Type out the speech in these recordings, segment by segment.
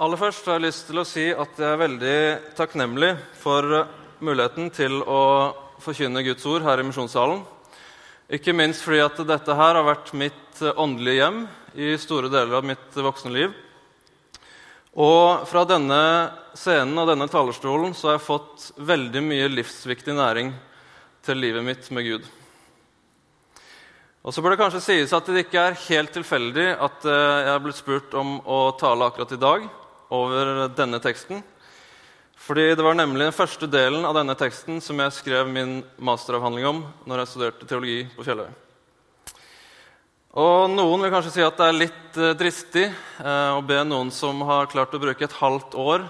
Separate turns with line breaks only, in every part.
Aller først har jeg lyst til å si at jeg er veldig takknemlig for muligheten til å forkynne Guds ord her i Misjonssalen. Ikke minst fordi at dette her har vært mitt åndelige hjem i store deler av mitt voksne liv. Og fra denne scenen og denne talerstolen så har jeg fått veldig mye livsviktig næring til livet mitt med Gud. Og så bør det kanskje sies at det ikke er helt tilfeldig at eh, jeg har blitt spurt om å tale akkurat i dag over denne teksten. Fordi det var nemlig den første delen av denne teksten som jeg skrev min masteravhandling om når jeg studerte teologi på Fjelløy. Og Noen vil kanskje si at det er litt eh, dristig eh, å be noen som har klart å bruke et halvt år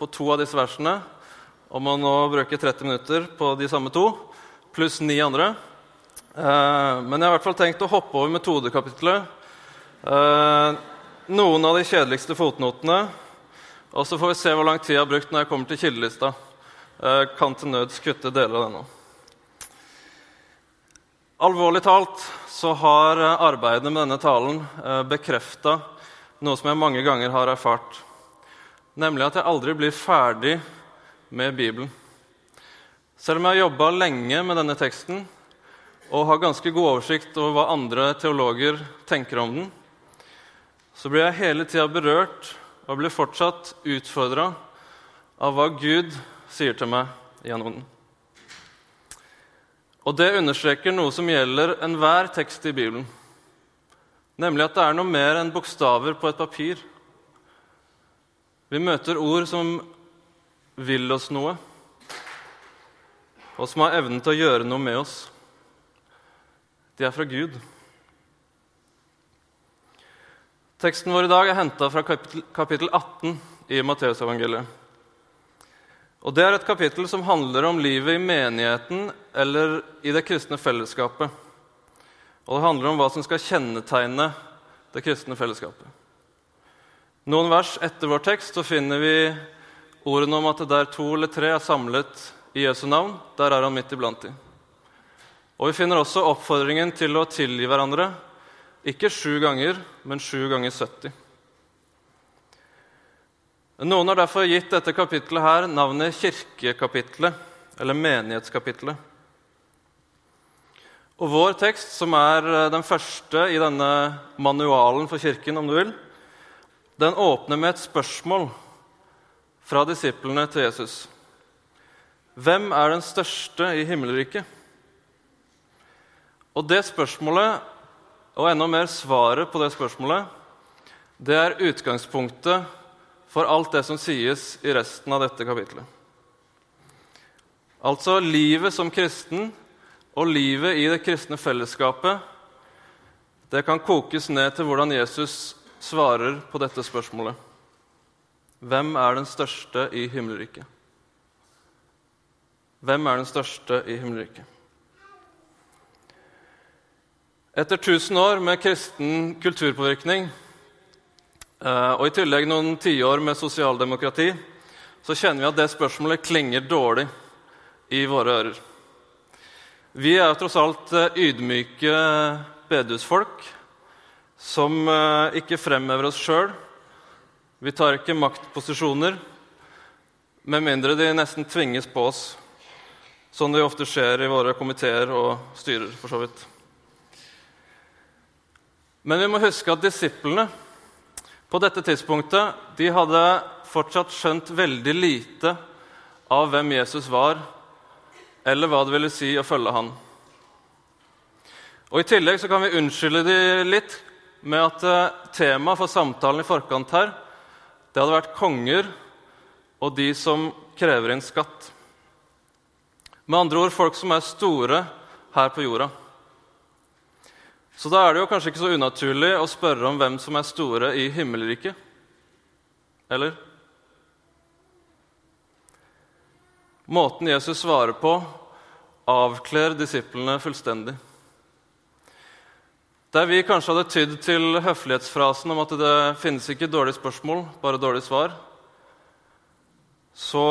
på to av disse versene, om å nå bruke 30 minutter på de samme to, pluss ni andre. Eh, men jeg har i hvert fall tenkt å hoppe over metodekapitlet. Eh, noen av de kjedeligste fotnotene. Og så får vi se hvor lang tid jeg har brukt når jeg kommer til kildelista. Eh, kan til nøds kutte deler av denne. Alvorlig talt så har arbeidet med denne talen bekrefta noe som jeg mange ganger har erfart, nemlig at jeg aldri blir ferdig med Bibelen. Selv om jeg har jobba lenge med denne teksten, og har ganske god oversikt over hva andre teologer tenker om den, så blir jeg hele tida berørt og blir fortsatt utfordra av hva Gud sier til meg gjennom den. Og det understreker noe som gjelder enhver tekst i Bibelen, nemlig at det er noe mer enn bokstaver på et papir. Vi møter ord som vil oss noe, og som har evnen til å gjøre noe med oss. De er fra Gud. Teksten vår i dag er henta fra kapittel 18 i Matteusevangeliet. Og Det er et kapittel som handler om livet i menigheten eller i det kristne fellesskapet. Og det handler om hva som skal kjennetegne det kristne fellesskapet. Noen vers etter vår tekst så finner vi ordene om at der to eller tre er samlet i Jesu navn, der er han midt iblant dem. Og vi finner også oppfordringen til å tilgi hverandre, ikke sju ganger, men sju ganger 70. Noen har derfor gitt dette kapittelet her navnet kirkekapitlet, eller menighetskapitlet. Og vår tekst, som er eh, den første i denne manualen for Kirken, om du vil, den åpner med et spørsmål fra disiplene til Jesus. Hvem er den største i himmelriket? Og det spørsmålet, og enda mer svaret på det spørsmålet, det er utgangspunktet for alt det som sies i resten av dette kapitlet. Altså livet som kristen og livet i det kristne fellesskapet det kan kokes ned til hvordan Jesus svarer på dette spørsmålet. Hvem er den største i himmelriket? Hvem er den største i himmelriket? Etter 1000 år med kristen kulturpåvirkning eh, og i tillegg noen tiår med sosialdemokrati, så kjenner vi at det spørsmålet klinger dårlig i våre ører. Vi er tross alt eh, ydmyke bedehusfolk som eh, ikke fremhever oss sjøl. Vi tar ikke maktposisjoner med mindre de nesten tvinges på oss, som det ofte skjer i våre komiteer og styrer. for så vidt. Men vi må huske at disiplene på dette tidspunktet de hadde fortsatt skjønt veldig lite av hvem Jesus var, eller hva det ville si å følge han. Og I tillegg så kan vi unnskylde de litt med at eh, temaet for samtalen i forkant her det hadde vært konger og de som krever inn skatt. Med andre ord folk som er store her på jorda. Så da er det jo kanskje ikke så unaturlig å spørre om hvem som er store i himmelriket. Eller? Måten Jesus svarer på, avkler disiplene fullstendig. Der vi kanskje hadde tydd til høflighetsfrasen om at det finnes ikke dårlige spørsmål, bare dårlige svar, så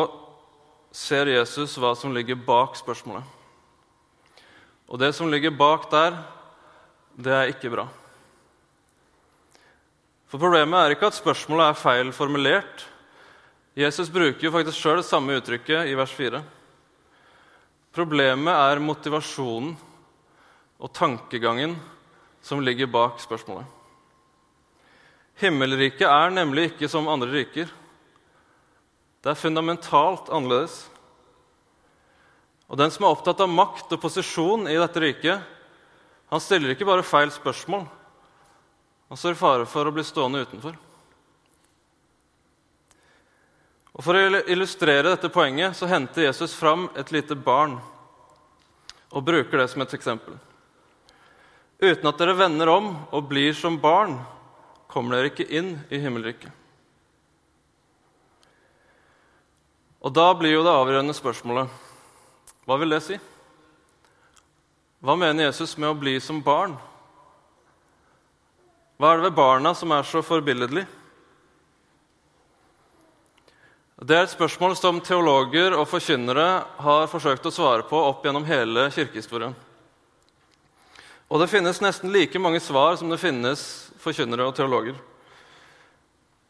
ser Jesus hva som ligger bak spørsmålet. Og det som ligger bak der, det er ikke bra. For Problemet er ikke at spørsmålet er feil formulert. Jesus bruker jo faktisk sjøl samme uttrykket i vers 4. Problemet er motivasjonen og tankegangen som ligger bak spørsmålet. Himmelriket er nemlig ikke som andre riker. Det er fundamentalt annerledes. Og den som er opptatt av makt og posisjon i dette riket, han stiller ikke bare feil spørsmål. Han står i fare for å bli stående utenfor. Og For å illustrere dette poenget så henter Jesus fram et lite barn og bruker det som et eksempel. Uten at dere vender om og blir som barn, kommer dere ikke inn i himmelriket. Og da blir jo det avgjørende spørsmålet hva vil det si? Hva mener Jesus med å bli som barn? Hva er det ved barna som er så forbilledlig? Det er et spørsmål som teologer og forkynnere har forsøkt å svare på opp gjennom hele kirkehistorien. Og det finnes nesten like mange svar som det finnes forkynnere og teologer.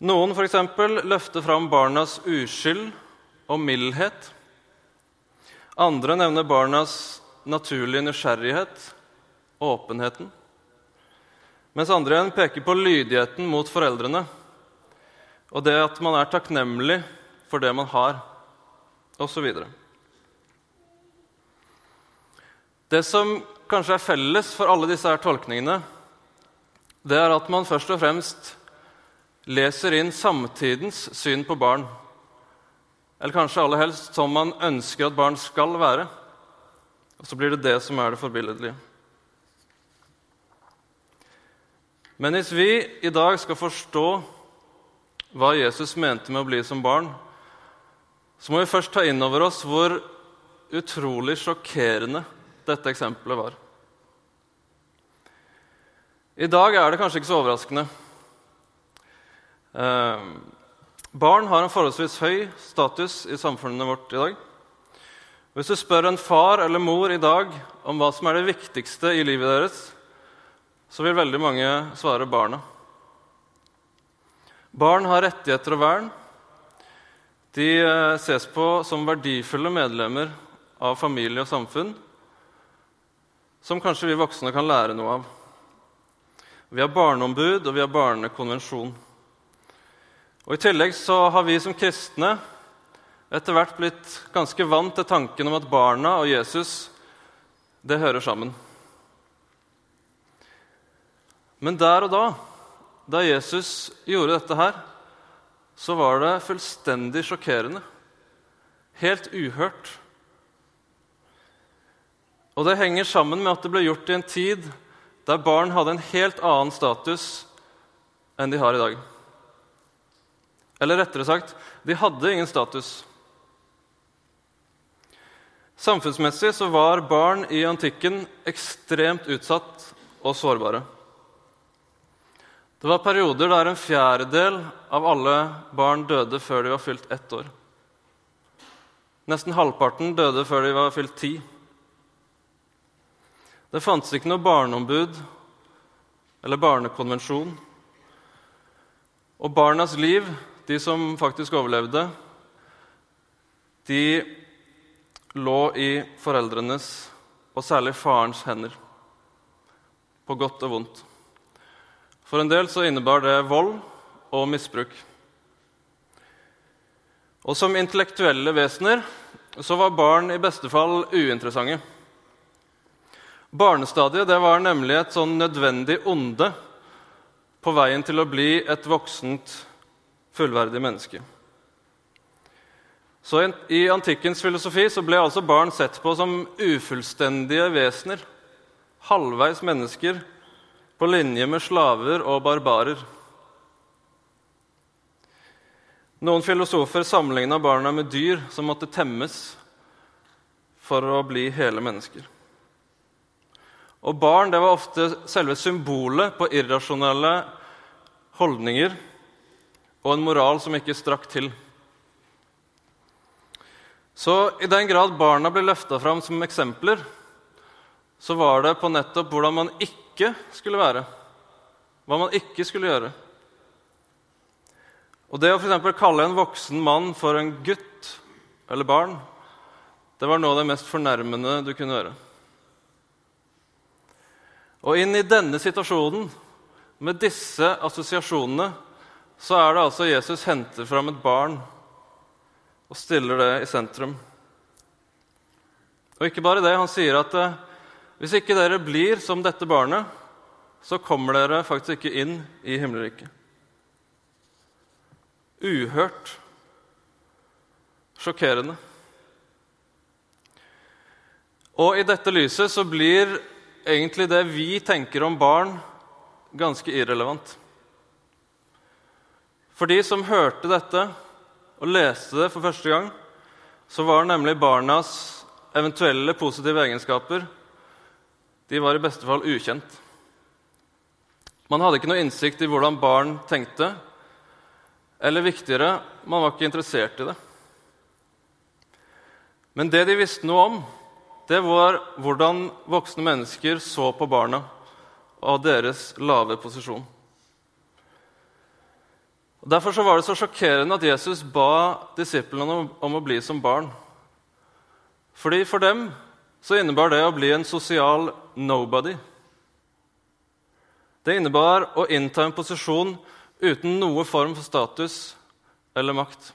Noen eksempel, løfter fram barnas uskyld og mildhet. Andre nevner barnas naturlige nysgjerrighet, åpenheten. Mens andre igjen peker på lydigheten mot foreldrene og det at man er takknemlig for det man har, osv. Det som kanskje er felles for alle disse her tolkningene, det er at man først og fremst leser inn samtidens syn på barn eller kanskje aller helst som man ønsker at barn skal være. Og så blir det det som er det forbilledlige. Men hvis vi i dag skal forstå hva Jesus mente med å bli som barn, så må vi først ta inn over oss hvor utrolig sjokkerende dette eksempelet var. I dag er det kanskje ikke så overraskende. Eh, Barn har en forholdsvis høy status i samfunnet vårt i dag. Hvis du spør en far eller mor i dag om hva som er det viktigste i livet deres, så vil veldig mange svare barna. Barn har rettigheter og vern. De eh, ses på som verdifulle medlemmer av familie og samfunn, som kanskje vi voksne kan lære noe av. Vi har barneombud, og vi har barnekonvensjon. Og I tillegg så har vi som kristne etter hvert blitt ganske vant til tanken om at barna og Jesus det hører sammen. Men der og da, da Jesus gjorde dette her, så var det fullstendig sjokkerende. Helt uhørt. Og det henger sammen med at det ble gjort i en tid der barn hadde en helt annen status enn de har i dag. Eller rettere sagt de hadde ingen status. Samfunnsmessig så var barn i antikken ekstremt utsatt og sårbare. Det var perioder der en fjerdedel av alle barn døde før de var fylt ett år. Nesten halvparten døde før de var fylt ti. Det fantes ikke noe barneombud eller barnekonvensjon. Og barnas liv de som faktisk overlevde, de lå i foreldrenes, og særlig farens, hender. På godt og vondt. For en del så innebar det vold og misbruk. Og som intellektuelle vesener så var barn i beste fall uinteressante. Barnestadiet det var nemlig et sånn nødvendig onde på veien til å bli et voksent fullverdig menneske. Så I antikkens filosofi så ble altså barn sett på som ufullstendige vesener. Halvveis mennesker på linje med slaver og barbarer. Noen filosofer sammenligna barna med dyr som måtte temmes for å bli hele mennesker. Og Barn det var ofte selve symbolet på irrasjonelle holdninger og en moral som ikke strakk til. Så i den grad barna ble løfta fram som eksempler, så var det på nettopp hvordan man ikke skulle være. Hva man ikke skulle gjøre. Og det å for kalle en voksen mann for en gutt eller barn, det var noe av det mest fornærmende du kunne gjøre. Og inn i denne situasjonen, med disse assosiasjonene, så er det altså Jesus henter fram et barn og stiller det i sentrum. Og ikke bare det, han sier at eh, hvis ikke dere blir som dette barnet, så kommer dere faktisk ikke inn i himmelriket. Uhørt. Sjokkerende. Og i dette lyset så blir egentlig det vi tenker om barn, ganske irrelevant. For de som hørte dette og leste det for første gang, så var nemlig barnas eventuelle positive egenskaper de var i beste fall ukjent. Man hadde ikke noe innsikt i hvordan barn tenkte, eller viktigere, man var ikke interessert i det. Men det de visste noe om, det var hvordan voksne mennesker så på barna og deres lave posisjon. Og Derfor så var det så sjokkerende at Jesus ba disiplene om, om å bli som barn. Fordi For dem så innebar det å bli en sosial nobody. Det innebar å innta en posisjon uten noe form for status eller makt.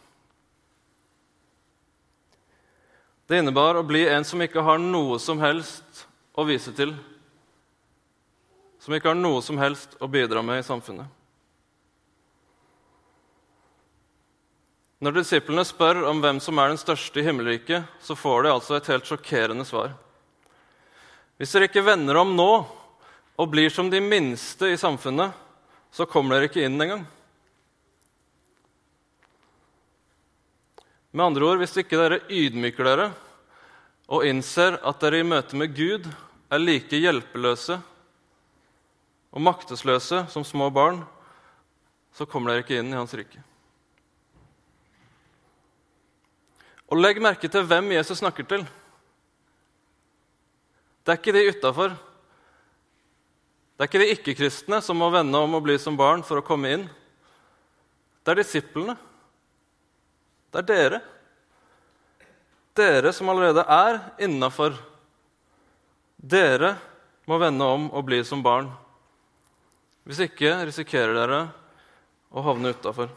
Det innebar å bli en som ikke har noe som helst å vise til, som ikke har noe som helst å bidra med i samfunnet. Når disiplene spør om hvem som er den største i himmelriket, så får de altså et helt sjokkerende svar. Hvis dere ikke vender om nå og blir som de minste i samfunnet, så kommer dere ikke inn engang. Med andre ord, hvis ikke dere ydmyker dere og innser at dere i møte med Gud er like hjelpeløse og maktesløse som små barn, så kommer dere ikke inn i Hans rike. Og legg merke til hvem Jesus snakker til. Det er ikke de utafor. Det er ikke de ikke-kristne som må vende om og bli som barn for å komme inn. Det er disiplene. Det er dere. Dere som allerede er innafor. Dere må vende om og bli som barn. Hvis ikke risikerer dere å havne utafor.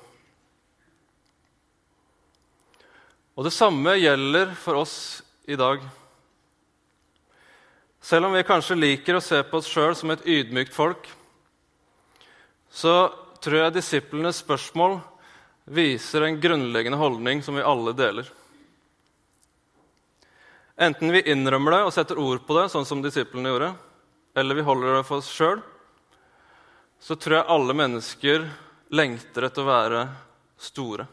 Og det samme gjelder for oss i dag. Selv om vi kanskje liker å se på oss sjøl som et ydmykt folk, så tror jeg disiplenes spørsmål viser en grunnleggende holdning som vi alle deler. Enten vi innrømmer det og setter ord på det, sånn som disiplene gjorde, eller vi holder det for oss sjøl, så tror jeg alle mennesker lengter etter å være store.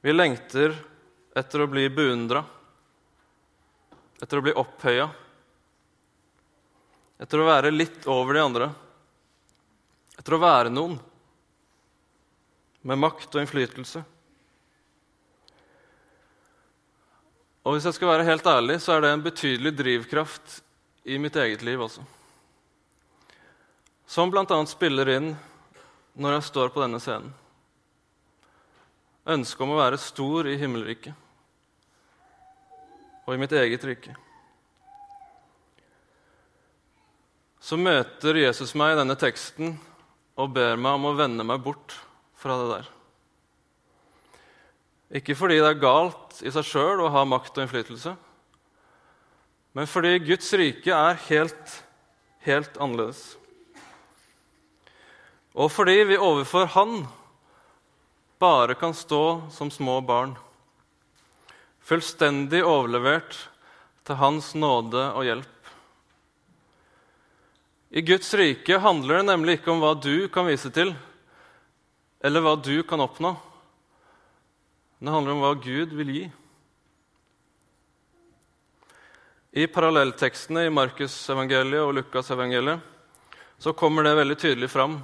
Vi lengter etter å bli beundra, etter å bli opphøya, etter å være litt over de andre, etter å være noen med makt og innflytelse. Og hvis jeg skal være helt ærlig, så er det en betydelig drivkraft i mitt eget liv også. Som bl.a. spiller inn når jeg står på denne scenen ønsket om å være stor i himmelriket og i mitt eget rike. Så møter Jesus meg i denne teksten og ber meg om å vende meg bort fra det der. Ikke fordi det er galt i seg sjøl å ha makt og innflytelse, men fordi Guds rike er helt, helt annerledes. Og fordi vi overfor Han bare kan stå som små barn, fullstendig overlevert til Hans nåde og hjelp. I Guds rike handler det nemlig ikke om hva du kan vise til, eller hva du kan oppnå. Det handler om hva Gud vil gi. I parallelltekstene i Markusevangeliet og Lukasevangeliet så kommer det veldig tydelig fram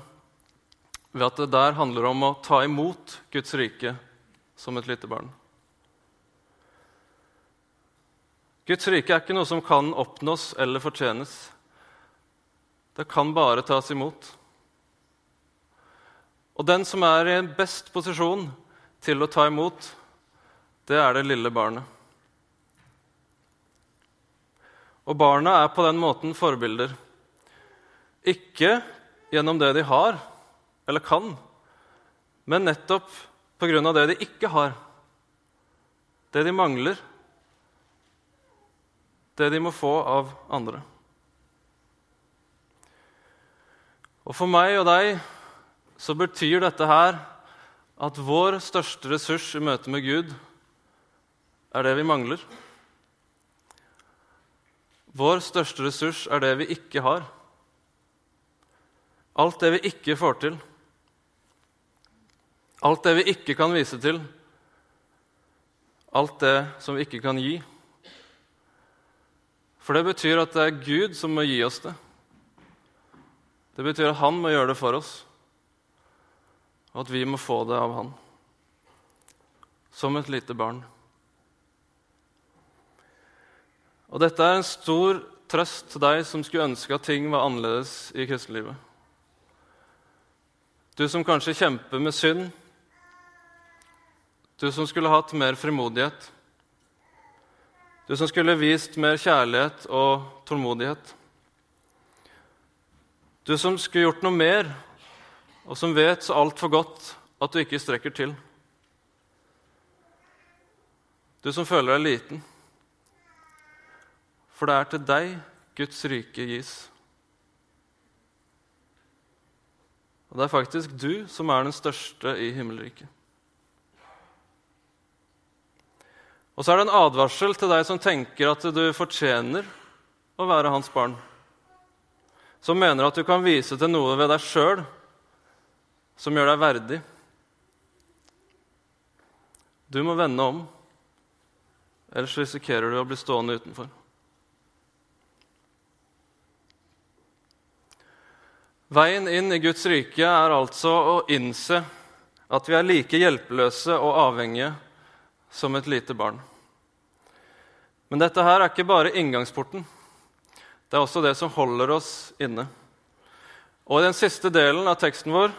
ved at det der handler om å ta imot Guds rike som et lite barn. Guds rike er ikke noe som kan oppnås eller fortjenes. Det kan bare tas imot. Og den som er i best posisjon til å ta imot, det er det lille barnet. Og barna er på den måten forbilder. Ikke gjennom det de har eller kan, men nettopp av det de ikke har. Det de mangler. Det de må få av andre. Og for meg og deg så betyr dette her at vår største ressurs i møte med Gud er det vi mangler. Vår største ressurs er det vi ikke har. Alt det vi ikke får til. Alt det vi ikke kan vise til. Alt det som vi ikke kan gi. For det betyr at det er Gud som må gi oss det. Det betyr at han må gjøre det for oss, og at vi må få det av han. Som et lite barn. Og dette er en stor trøst til deg som skulle ønske at ting var annerledes i kristelivet. Du som kanskje kjemper med synd. Du som skulle hatt mer frimodighet. Du som skulle vist mer kjærlighet og tålmodighet. Du som skulle gjort noe mer, og som vet så altfor godt at du ikke strekker til. Du som føler deg liten. For det er til deg Guds rike gis. Og det er faktisk du som er den største i himmelriket. Og så er det en advarsel til deg som tenker at du fortjener å være hans barn som mener at du kan vise til noe ved deg sjøl som gjør deg verdig. Du må vende om, ellers risikerer du å bli stående utenfor. Veien inn i Guds rike er altså å innse at vi er like hjelpeløse og avhengige som et lite barn. Men dette her er ikke bare inngangsporten. Det er også det som holder oss inne. Og I den siste delen av teksten vår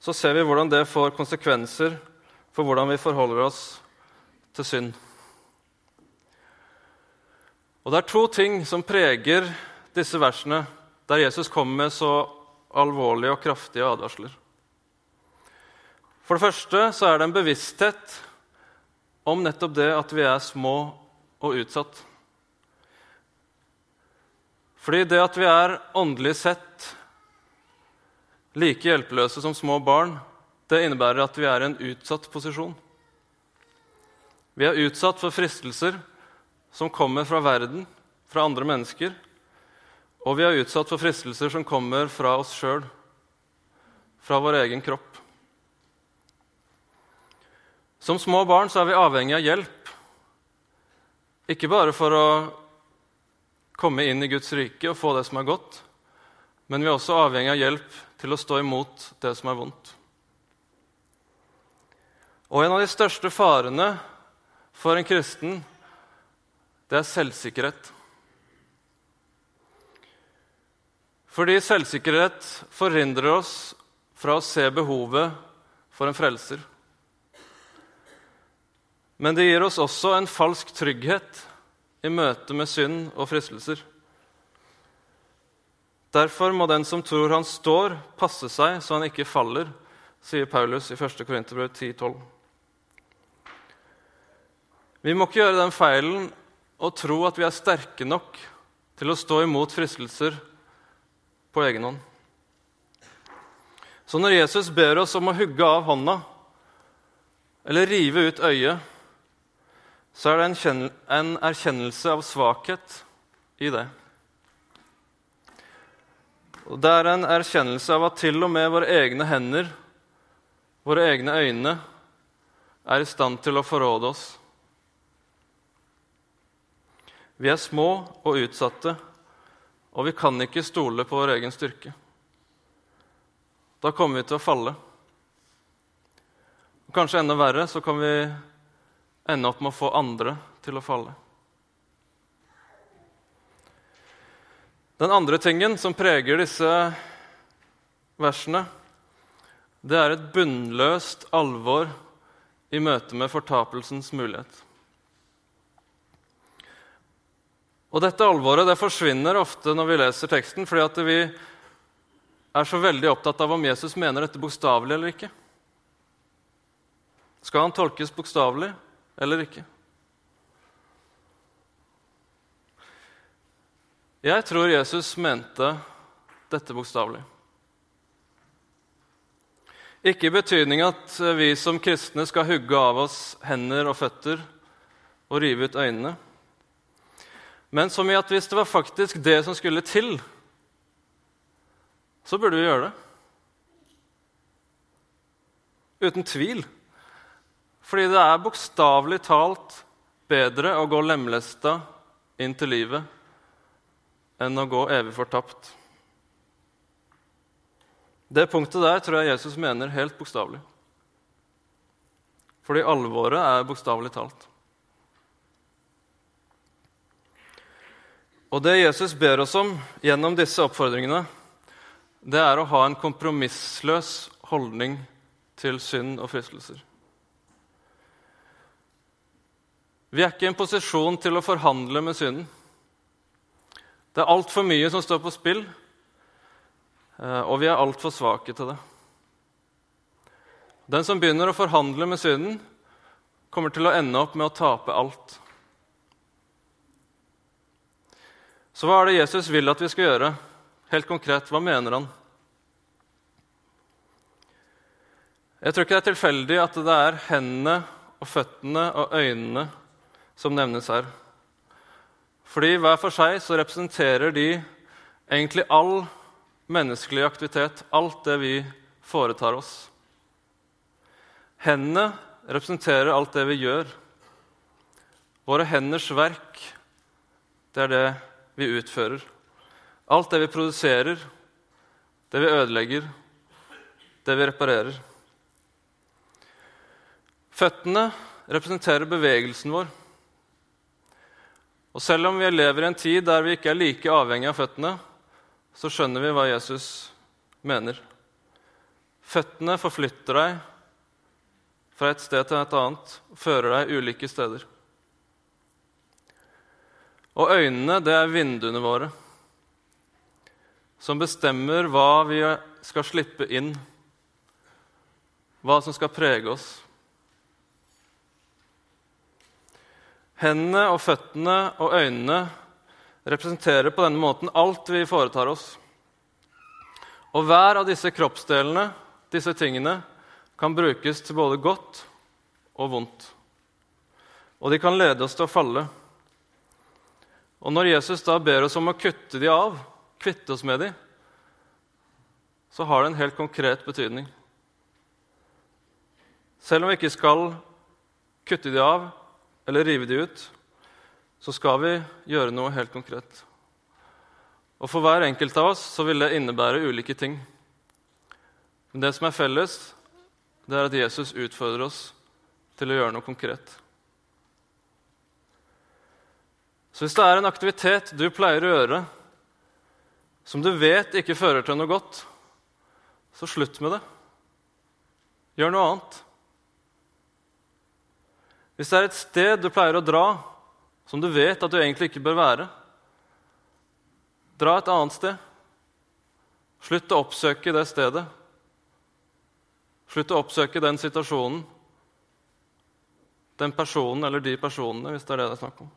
så ser vi hvordan det får konsekvenser for hvordan vi forholder oss til synd. Og Det er to ting som preger disse versene, der Jesus kommer med så alvorlige og kraftige advarsler. For det første så er det en bevissthet om nettopp det at vi er små og utsatt. Fordi det at vi er åndelig sett like hjelpeløse som små barn, det innebærer at vi er i en utsatt posisjon. Vi er utsatt for fristelser som kommer fra verden, fra andre mennesker. Og vi er utsatt for fristelser som kommer fra oss sjøl, fra vår egen kropp. Som små barn er vi avhengig av hjelp, ikke bare for å komme inn i Guds rike og få det som er godt, men vi er også avhengig av hjelp til å stå imot det som er vondt. Og en av de største farene for en kristen, det er selvsikkerhet. Fordi selvsikkerhet forhindrer oss fra å se behovet for en frelser. Men det gir oss også en falsk trygghet i møte med synd og fristelser. Derfor må den som tror han står, passe seg så han ikke faller, sier Paulus i 1. Korinterbrev 10,12. Vi må ikke gjøre den feilen å tro at vi er sterke nok til å stå imot fristelser på egen hånd. Så når Jesus ber oss om å hugge av hånda eller rive ut øyet, så er det en, erkjennelse av svakhet i det. Og Det er en erkjennelse av at til og med våre egne hender, våre egne øyne, er i stand til å forråde oss. Vi er små og utsatte, og vi kan ikke stole på vår egen styrke. Da kommer vi til å falle. Og kanskje enda verre så kan vi ende opp med å få andre til å falle. Den andre tingen som preger disse versene, det er et bunnløst alvor i møte med fortapelsens mulighet. Og Dette alvoret det forsvinner ofte når vi leser teksten, fordi at vi er så veldig opptatt av om Jesus mener dette bokstavelig eller ikke. Skal han tolkes bokstavelig eller ikke? Jeg tror Jesus mente dette bokstavelig. Ikke i betydning at vi som kristne skal hugge av oss hender og føtter og rive ut øynene, men som i at hvis det var faktisk det som skulle til, så burde vi gjøre det. Uten tvil. Fordi det er bokstavelig talt bedre å gå lemlesta inn til livet enn å gå evig fortapt. Det punktet der tror jeg Jesus mener helt bokstavelig. Fordi alvoret er bokstavelig talt. Og det Jesus ber oss om gjennom disse oppfordringene, det er å ha en kompromissløs holdning til synd og fristelser. Vi er ikke i en posisjon til å forhandle med synden. Det er altfor mye som står på spill, eh, og vi er altfor svake til det. Den som begynner å forhandle med synden, kommer til å ende opp med å tape alt. Så hva er det Jesus vil at vi skal gjøre? Helt konkret, hva mener han? Jeg tror ikke det er tilfeldig at det er hendene og føttene og øynene som nevnes her. Fordi hver for seg så representerer de egentlig all menneskelig aktivitet, alt det vi foretar oss. Hendene representerer alt det vi gjør. Våre henders verk, det er det vi utfører. Alt det vi produserer, det vi ødelegger, det vi reparerer. Føttene representerer bevegelsen vår. Og selv om vi lever i en tid der vi ikke er like avhengig av føttene, så skjønner vi hva Jesus mener. Føttene forflytter deg fra et sted til et annet, fører deg ulike steder. Og øynene, det er vinduene våre, som bestemmer hva vi skal slippe inn, hva som skal prege oss. Hendene og føttene og øynene representerer på denne måten alt vi foretar oss. Og hver av disse kroppsdelene, disse tingene, kan brukes til både godt og vondt. Og de kan lede oss til å falle. Og når Jesus da ber oss om å kutte de av, kvitte oss med de, så har det en helt konkret betydning. Selv om vi ikke skal kutte de av, eller rive de ut, så skal vi gjøre noe helt konkret. Og For hver enkelt av oss så vil det innebære ulike ting. Men det som er felles, det er at Jesus utfordrer oss til å gjøre noe konkret. Så hvis det er en aktivitet du pleier å gjøre som du vet ikke fører til noe godt, så slutt med det. Gjør noe annet. Hvis det er et sted du pleier å dra som du vet at du egentlig ikke bør være, dra et annet sted. Slutt å oppsøke det stedet. Slutt å oppsøke den situasjonen, den personen eller de personene, hvis det er det det er snakk om.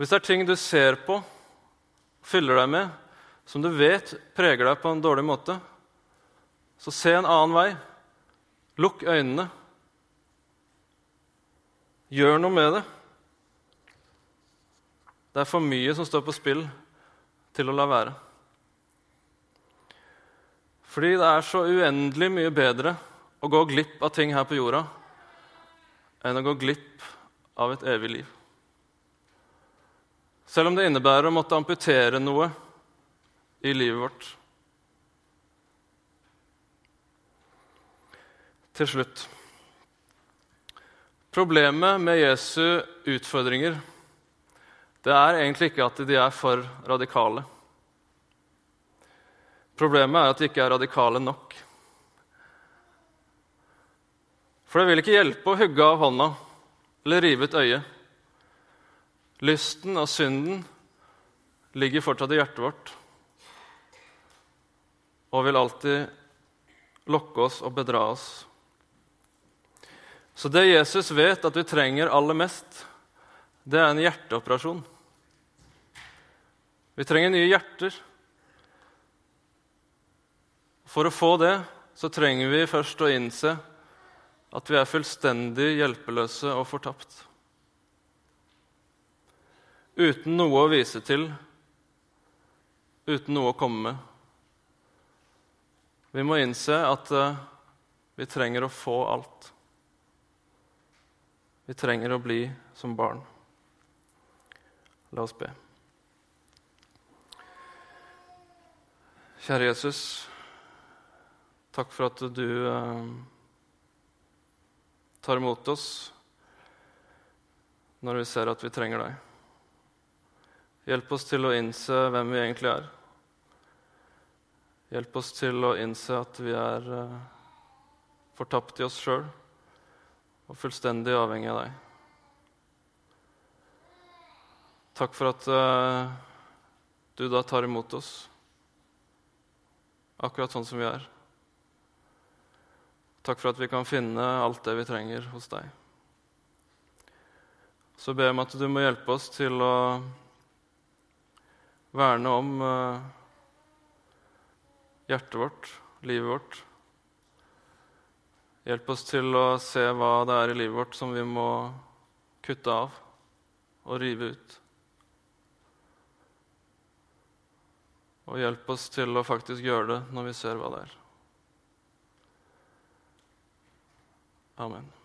Hvis det er ting du ser på, fyller deg med, som du vet preger deg på en dårlig måte, så se en annen vei. Lukk øynene. Gjør noe med det. Det er for mye som står på spill til å la være. Fordi det er så uendelig mye bedre å gå glipp av ting her på jorda enn å gå glipp av et evig liv. Selv om det innebærer å måtte amputere noe i livet vårt. Til slutt Problemet med Jesu utfordringer det er egentlig ikke at de er for radikale. Problemet er at de ikke er radikale nok. For det vil ikke hjelpe å hugge av hånda eller rive ut øyet. Lysten og synden ligger fortsatt i hjertet vårt og vil alltid lokke oss og bedra oss. Så det Jesus vet at vi trenger aller mest, det er en hjerteoperasjon. Vi trenger nye hjerter. For å få det så trenger vi først å innse at vi er fullstendig hjelpeløse og fortapt. Uten noe å vise til, uten noe å komme med. Vi må innse at uh, vi trenger å få alt. Vi trenger å bli som barn. La oss be. Kjære Jesus, takk for at du eh, tar imot oss når vi ser at vi trenger deg. Hjelp oss til å innse hvem vi egentlig er. Hjelp oss til å innse at vi er eh, fortapt i oss sjøl og fullstendig avhengig av deg. Takk for at uh, du da tar imot oss akkurat sånn som vi er. Takk for at vi kan finne alt det vi trenger hos deg. Så ber jeg om at du må hjelpe oss til å verne om uh, hjertet vårt, livet vårt. Hjelp oss til å se hva det er i livet vårt som vi må kutte av og rive ut. Og hjelp oss til å faktisk gjøre det når vi ser hva det er. Amen.